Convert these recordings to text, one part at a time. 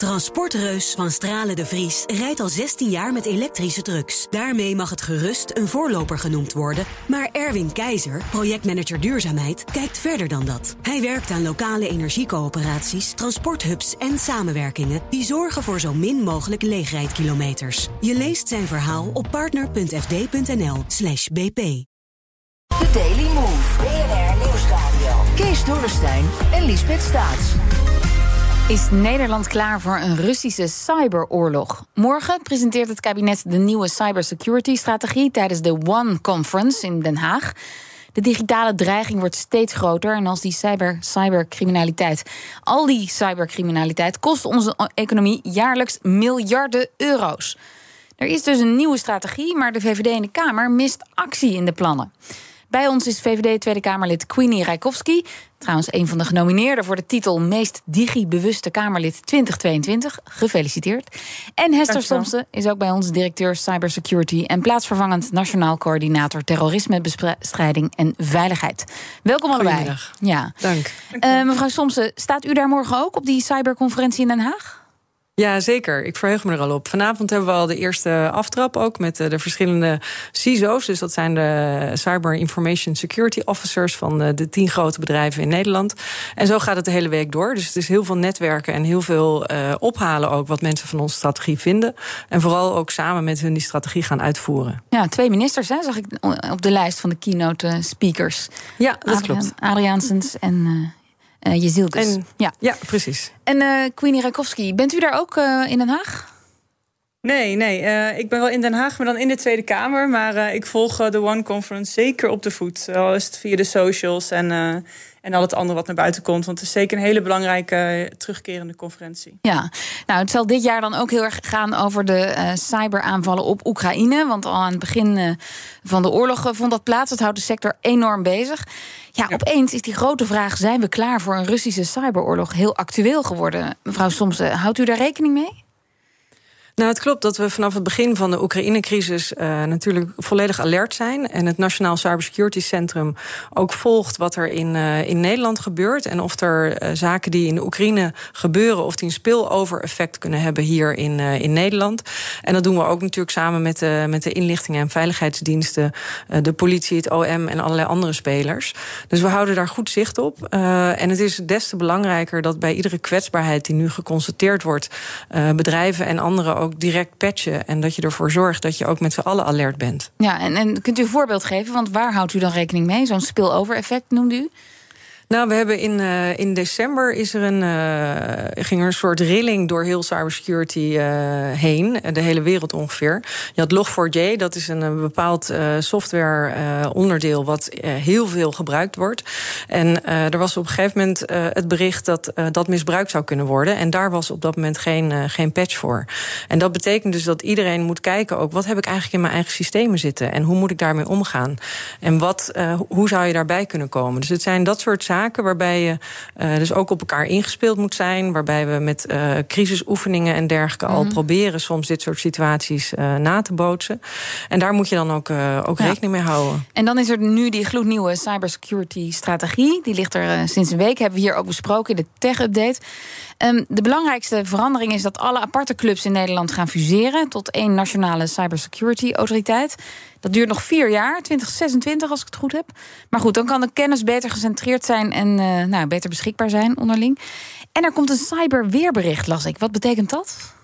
Transportreus van Stralen de Vries rijdt al 16 jaar met elektrische trucks. Daarmee mag het gerust een voorloper genoemd worden. Maar Erwin Keizer, projectmanager duurzaamheid, kijkt verder dan dat. Hij werkt aan lokale energiecoöperaties, transporthubs en samenwerkingen... die zorgen voor zo min mogelijk leegrijdkilometers. Je leest zijn verhaal op partner.fd.nl slash bp. The Daily Move. BNR Nieuwsradio. Kees Dorrestein en Liesbeth Staats. Is Nederland klaar voor een Russische cyberoorlog? Morgen presenteert het kabinet de nieuwe cybersecurity-strategie tijdens de One Conference in Den Haag. De digitale dreiging wordt steeds groter. En als die cyber, cybercriminaliteit, al die cybercriminaliteit, kost onze economie jaarlijks miljarden euro's. Er is dus een nieuwe strategie, maar de VVD in de Kamer mist actie in de plannen. Bij ons is VVD Tweede Kamerlid Queenie Rijkowski. Trouwens, een van de genomineerden voor de titel Meest Digi-bewuste Kamerlid 2022. Gefeliciteerd. En Hester Stomsen is ook bij ons directeur Cybersecurity en plaatsvervangend Nationaal Coördinator Terrorismebestrijding en Veiligheid. Welkom allebei. Ja, dank. Uh, mevrouw Stomsen, staat u daar morgen ook op die cyberconferentie in Den Haag? Ja, zeker. Ik verheug me er al op. Vanavond hebben we al de eerste aftrap ook met de, verschillende CISO's. Dus dat zijn de Cyber Information Security Officers van de, de, tien grote bedrijven in Nederland. En zo gaat het de hele week door. Dus het is heel veel netwerken en heel veel uh, ophalen ook wat mensen van onze strategie vinden. En vooral ook samen met hun die strategie gaan uitvoeren. Ja, twee ministers hè, zag ik op de lijst van de keynote speakers. Ja, dat Adriaan, klopt. Adriaansens en uh, uh, Jezilkes. ja. ja, precies. En uh, Queenie Rakowski, bent u daar ook uh, in Den Haag? Nee, nee. Uh, ik ben wel in Den Haag, maar dan in de Tweede Kamer. Maar uh, ik volg de One Conference zeker op de voet. Al is het via de socials en, en al het andere wat naar buiten komt. Want het is zeker een hele belangrijke terugkerende conferentie. Ja, nou het zal dit jaar dan ook heel erg gaan over de cyberaanvallen op Oekraïne. Want al aan het begin van de oorlog vond dat plaats. Dat houdt de sector enorm bezig. Ja, opeens is die grote vraag: zijn we klaar voor een Russische cyberoorlog heel actueel geworden? Mevrouw Somsen, houdt u daar rekening mee? Nou, het klopt dat we vanaf het begin van de Oekraïne-crisis uh, natuurlijk volledig alert zijn. En het Nationaal Cybersecurity Centrum ook volgt wat er in, uh, in Nederland gebeurt. En of er uh, zaken die in de Oekraïne gebeuren, of die een spillover effect kunnen hebben hier in, in Nederland. En dat doen we ook natuurlijk samen met de, met de inlichtingen en veiligheidsdiensten, de politie, het OM en allerlei andere spelers. Dus we houden daar goed zicht op. en het is des te belangrijker dat bij iedere kwetsbaarheid die nu geconstateerd wordt, bedrijven en anderen ook direct patchen. En dat je ervoor zorgt dat je ook met z'n allen alert bent. Ja, en, en kunt u een voorbeeld geven? Want waar houdt u dan rekening mee? Zo'n spillover effect noemde u? Nou, we hebben in, uh, in december is er een, uh, ging er een soort rilling door heel cybersecurity uh, heen. De hele wereld ongeveer. Je had Log4j, dat is een, een bepaald software onderdeel wat heel veel gebruikt wordt. En er was op een gegeven moment het bericht dat dat misbruikt zou kunnen worden. En daar was op dat moment geen, geen patch voor. En dat betekent dus dat iedereen moet kijken ook... wat heb ik eigenlijk in mijn eigen systemen zitten? En hoe moet ik daarmee omgaan? En wat, hoe zou je daarbij kunnen komen? Dus het zijn dat soort zaken waarbij je uh, dus ook op elkaar ingespeeld moet zijn. Waarbij we met uh, crisisoefeningen en dergelijke mm -hmm. al mhm. proberen soms dit soort situaties uh, na te bootsen. En daar moet je dan ook, ook ja. rekening mee houden. En dan is er nu die gloednieuwe cybersecurity strategie. Die ligt er sinds een week, hebben we hier ook besproken in de tech-update. Um, de belangrijkste verandering is dat alle aparte clubs in Nederland gaan fuseren tot één nationale cybersecurity autoriteit. Dat duurt nog vier jaar, 2026 als ik het goed heb. Maar goed, dan kan de kennis beter gecentreerd zijn en uh, nou, beter beschikbaar zijn onderling. En er komt een cyberweerbericht, las ik. Wat betekent dat?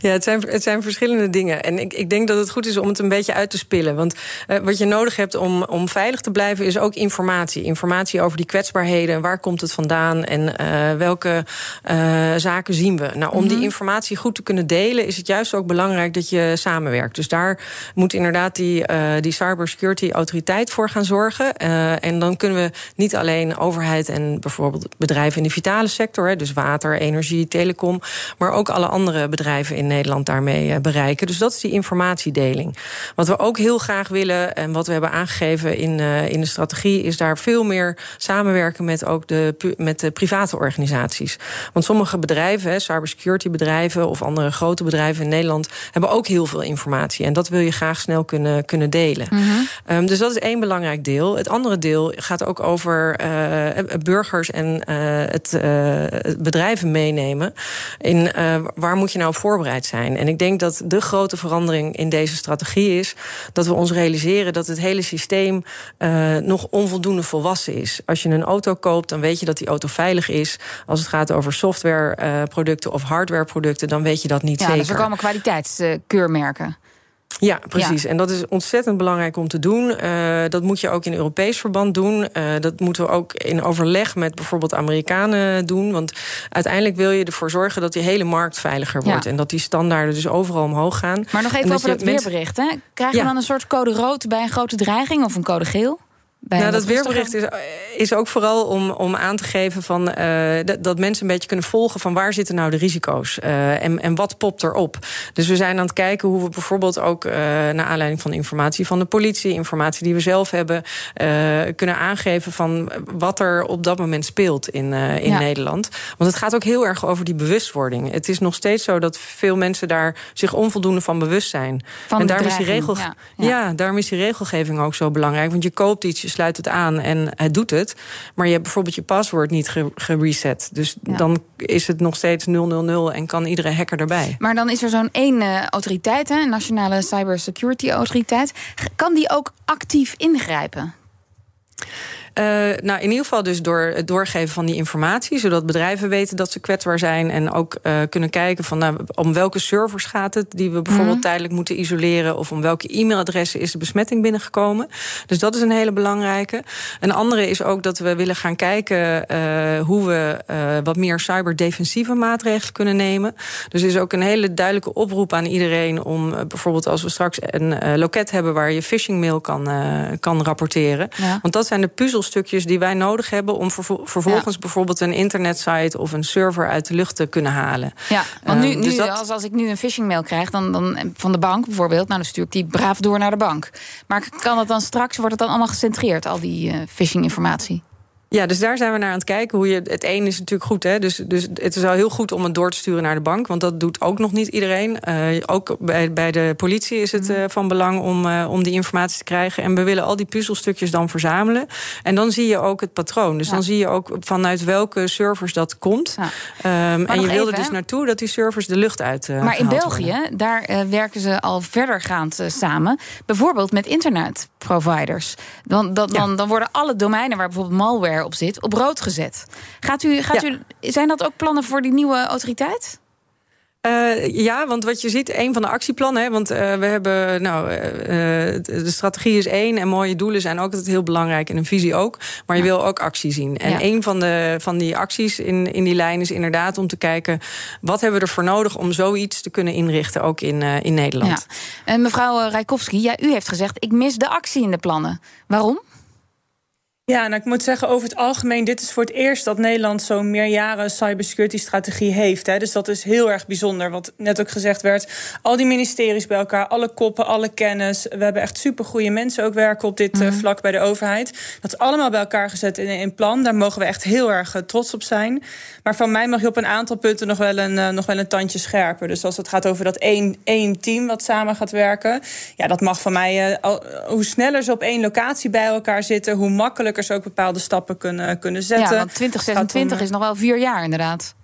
Ja, het zijn, het zijn verschillende dingen. En ik, ik denk dat het goed is om het een beetje uit te spillen. Want uh, wat je nodig hebt om, om veilig te blijven, is ook informatie. Informatie over die kwetsbaarheden. Waar komt het vandaan? En uh, welke uh, zaken zien we? Nou, om mm -hmm. die mhm. informatie goed te kunnen delen, is het juist ook belangrijk dat je samenwerkt. Dus daar moet inderdaad die, die cybersecurity autoriteit voor gaan zorgen. en dan kunnen we niet alleen overheid en bijvoorbeeld bedrijven in de vitale sector, hè, dus water, energie, telecom, maar ook alle andere bedrijven bedrijven in Nederland daarmee bereiken. Dus dat is die informatiedeling. Wat we ook heel graag willen en wat we hebben aangegeven in, in de strategie, is daar veel meer samenwerken met ook de, met de private organisaties. Want sommige bedrijven, cybersecurity bedrijven of andere grote bedrijven in Nederland, hebben ook heel veel informatie. En dat wil je graag snel kunnen, kunnen delen. Mhm. Ehm, dus dat is één belangrijk deel. Het andere deel gaat ook over uh, burgers en uh, het, uh, bedrijven meenemen. In waar moet je nou voorbereid zijn? En ik denk dat de grote verandering in deze strategie is dat we ons realiseren dat het hele systeem nog onvoldoende volwassen is. Als je een auto koopt, dan weet je dat die auto veilig is. Als het gaat over softwareproducten of hardwareproducten, dan weet je dat niet ja, zeker. Dus er komen kwaliteitskeurmerken. Ja, precies. En dat is ontzettend belangrijk om te doen. Uh, dat moet je ook in Europees verband doen. Uh, dat moeten we ook in overleg met bijvoorbeeld Amerikanen doen. Want uiteindelijk wil je ervoor zorgen dat die hele markt veiliger wordt. Ja. En dat die standaarden dus overal omhoog gaan. Maar nog even over dat weerbericht. Hè? Krijgen we dan een soort code rood bij een grote dreiging of een code geel? Nou, dat weerbericht is, is ook vooral om, om aan te geven van, uh, dat, mensen een beetje kunnen volgen van waar zitten nou de risico's uh, en, en wat popt erop. Dus we zijn aan het kijken hoe we bijvoorbeeld ook uh, naar aanleiding van informatie van de politie, informatie die we zelf hebben, kunnen aangeven van wat er op dat moment speelt in, in ja. Nederland. Want het gaat ook heel erg over die bewustwording. Het is nog steeds zo dat veel mensen daar zich onvoldoende van bewust zijn. Van en daarom is, die regel, ja, ja. ja, daarom is die regelgeving ook zo belangrijk. Want je koopt iets, je sluit het aan en het doet het. Maar je hebt bijvoorbeeld je paswoord niet gereset. Dus ja. dan is het nog steeds 000 en kan iedere hacker erbij. Maar dan is er zo'n één uh, autoriteit, hè, Nationale Cybersecurity Autoriteit. Kan die ook actief ingrijpen? Uh, nou, in ieder geval dus door het doorgeven van die informatie, zodat bedrijven weten dat ze kwetsbaar zijn en ook uh, kunnen kijken van nou, om welke servers gaat het die we bijvoorbeeld mm. tijdelijk moeten isoleren of om welke e-mailadressen is de besmetting binnengekomen. Dus dat is een hele belangrijke. Een andere is ook dat we willen gaan kijken uh, hoe we wat meer cyberdefensieve maatregelen kunnen nemen. Dus er is ook een hele duidelijke oproep aan iedereen om bijvoorbeeld als we straks een loket hebben waar je phishing mail kan, kan rapporteren. Ja. Want dat zijn de puzzels puzzelstukjes die wij nodig hebben om vervolgens ja. bijvoorbeeld een internetsite of een server uit de lucht te kunnen halen. Ja, want nu, nu dus dat... als, als ik nu een phishing mail krijg dan, dan, van de bank bijvoorbeeld, nou dan stuur ik die braaf door naar de bank. Maar kan het dan straks, wordt het dan allemaal gecentreerd, al die uh, phishing informatie? Ja, dus daar zijn we naar aan het kijken. Hoe je, het een is natuurlijk goed, hè? Dus, dus het is wel heel goed om het door te sturen naar de bank. Want dat doet ook nog niet iedereen. Uh, ook bij, bij de politie is het uh, van belang om, uh, om die informatie te krijgen. En we willen al die puzzelstukjes dan verzamelen. En dan zie je ook het patroon. Dus ja. dan zie je ook vanuit welke servers dat komt. Ja. Um, en je wilde dus naartoe dat die servers de lucht uit. maar in België, worden. daar werken ze al verdergaand samen. Bijvoorbeeld met internetproviders. Dan, dan, dan, dan worden alle domeinen waar bijvoorbeeld malware op zit, op rood gezet. Gaat u, gaat ja. u, zijn dat ook plannen voor die nieuwe autoriteit? Uh, ja, want wat je ziet, een van de actieplannen, hè, want uh, we hebben, nou, uh, de strategie is één en mooie doelen zijn ook altijd heel belangrijk en een visie ook, maar je ja. wil ook actie zien. En ja. een van, de, van die acties in, in die lijn is inderdaad om te kijken wat hebben we ervoor nodig om zoiets te kunnen inrichten, ook in, in Nederland. Ja. En mevrouw Rijkowski, ja, u heeft gezegd, ik mis de actie in de plannen. Waarom? Ja, nou, ik moet zeggen, over het algemeen, dit is voor het eerst dat Nederland zo'n meerjaren cybersecurity-strategie heeft. Hè. Dus dat is heel erg bijzonder. Wat net ook gezegd werd, al die ministeries bij elkaar, alle koppen, alle kennis. We hebben echt supergoeie mensen ook werken op dit mm. uh, vlak bij de overheid. Dat is allemaal bij elkaar gezet in een plan. Daar mogen we echt heel erg uh, trots op zijn. Maar van mij mag je op een aantal punten nog wel een, uh, nog wel een tandje scherper. Dus als het gaat over dat één, één team wat samen gaat werken, ja, dat mag van mij. Al, hoe sneller ze op één locatie bij elkaar zitten, hoe makkelijker ze ook bepaalde stappen kunnen, kunnen zetten. Ja, want 2026 is nog wel vier jaar inderdaad.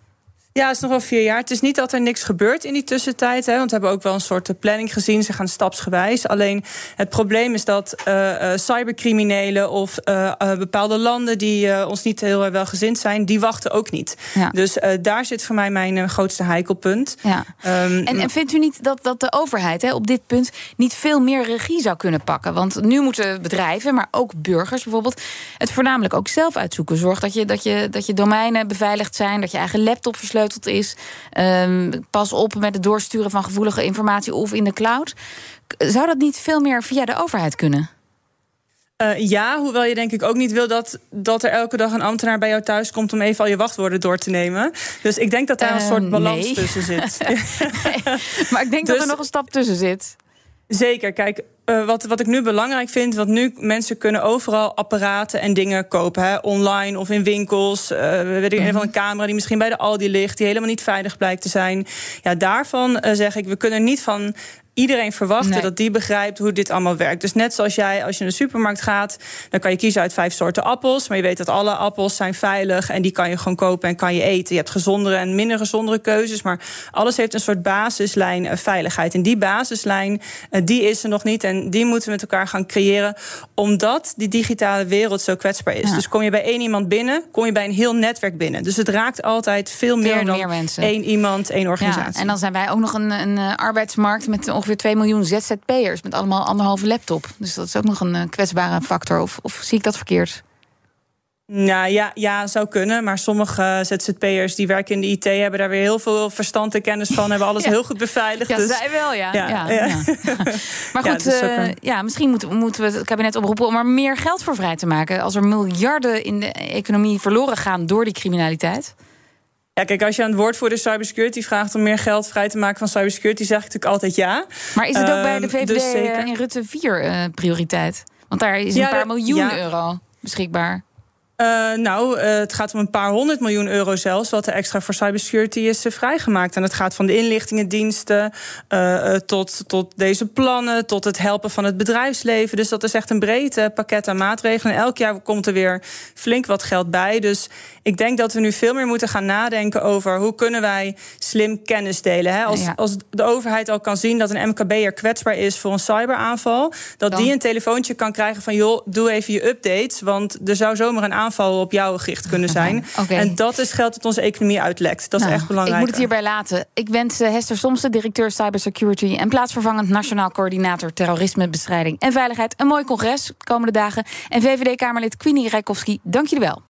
Ja, het is nog wel vier jaar. Het is niet dat er niks gebeurt in die tussentijd. Hè, want we hebben ook wel een soort planning gezien. Ze gaan stapsgewijs. Alleen het probleem is dat uh, uh, cybercriminelen of uh, bepaalde landen die ons niet heel welgezind zijn, die wachten ook niet. Ja. Dus daar zit voor mij mijn grootste heikelpunt. Ja. Um, en, en, vindt u niet dat, dat de overheid hè, op dit punt niet veel meer regie zou kunnen pakken? Want nu moeten bedrijven, maar ook burgers bijvoorbeeld, het voornamelijk ook zelf uitzoeken. Zorg dat je, dat je, dat je domeinen beveiligd zijn, dat je eigen laptop versleuteld is. Um, pas op met het doorsturen van gevoelige informatie of in de cloud. Zou dat niet veel meer via de overheid kunnen? Uh, ja, hoewel je denk ik ook niet wil dat, dat er elke dag een ambtenaar bij jou thuis komt om even al je wachtwoorden door te nemen. Dus ik denk dat daar een soort Uh, balans nee. tussen zit. Maar ik denk dat Dus- er nog een stap tussen zit. Zeker. Kijk, eh, wat, wat ik nu belangrijk vind, want nu mensen kunnen overal apparaten en dingen kopen. Hè, online of in winkels. Eh, we weten een van een camera die misschien bij de Aldi ligt, die helemaal niet veilig blijkt te zijn. Ja, daarvan eh, zeg ik, we kunnen niet van iedereen verwachten Nee. dat die begrijpt hoe dit allemaal werkt. Dus net zoals jij, als je naar de supermarkt gaat, dan kan je kiezen uit vijf soorten appels. Maar je weet dat alle appels zijn veilig en die kan je gewoon kopen en kan je eten. Je hebt gezondere en minder gezondere keuzes. Maar alles heeft een soort basislijn eh, veiligheid. En die basislijn, eh, die is er nog niet. En die moeten we met elkaar gaan creëren. Omdat die digitale wereld zo kwetsbaar is. Ja. Dus kom je bij één iemand binnen, kom je bij een heel netwerk binnen. Dus het raakt altijd veel meer dan meer één iemand, één organisatie. Ja, en dan zijn wij ook nog een, een eh, arbeidsmarkt met ongeveer 2 miljoen ZZP'ers. Met allemaal anderhalve laptop. Dus dat is ook nog een eh, kwetsbare factor. Of, of zie ik dat verkeerd? Nou ja, ja, zou kunnen. Maar sommige eh, ZZP'ers die werken in de IT hebben daar weer heel veel verstand en kennis van. Hebben alles Ja. heel goed beveiligd. Ja, dus zij wel, ja. Ja. Maar Ja, goed, eh, een- ja, misschien moeten, moeten we het kabinet oproepen om er meer geld voor vrij te maken. Als er miljarden in de economie verloren gaan door die criminaliteit. Ja, kijk, als je aan het woordvoerder cybersecurity vraagt om meer geld vrij te maken van cybersecurity, zeg ik natuurlijk altijd ja. Maar is het ook bij de Ehm, VVD dus zeker. in Rutte 4 eh, prioriteit? Want daar is een Ja, paar miljoen ja. euro beschikbaar. Eh, nou, eh, het gaat om een paar honderd miljoen euro zelfs, wat er extra voor cybersecurity is eh, vrijgemaakt. En het gaat van de inlichtingendiensten tot, tot deze plannen, tot het helpen van het bedrijfsleven. Dus dat is echt een breed pakket aan maatregelen. En elk jaar komt er weer flink wat geld bij. Dus ik denk dat we nu veel meer moeten gaan nadenken over hoe kunnen wij slim kennis delen. Hè? Als, Ja. als de overheid al kan zien dat een MKB'er kwetsbaar is voor een cyberaanval, dat Dan- die een telefoontje kan krijgen van joh, doe even je updates, want er zou zomaar een aanval op jou gericht kunnen zijn. En dat is geld dat onze economie uitlekt. Dat is Nou, echt belangrijk. Ik moet het hierbij laten. Ik wens eh, Hester Somsen, directeur cybersecurity en plaatsvervangend nationaal coördinator terrorismebestrijding en veiligheid, een mooi congres de komende dagen. En VVD-Kamerlid Queenie Rijkowski, dank jullie wel.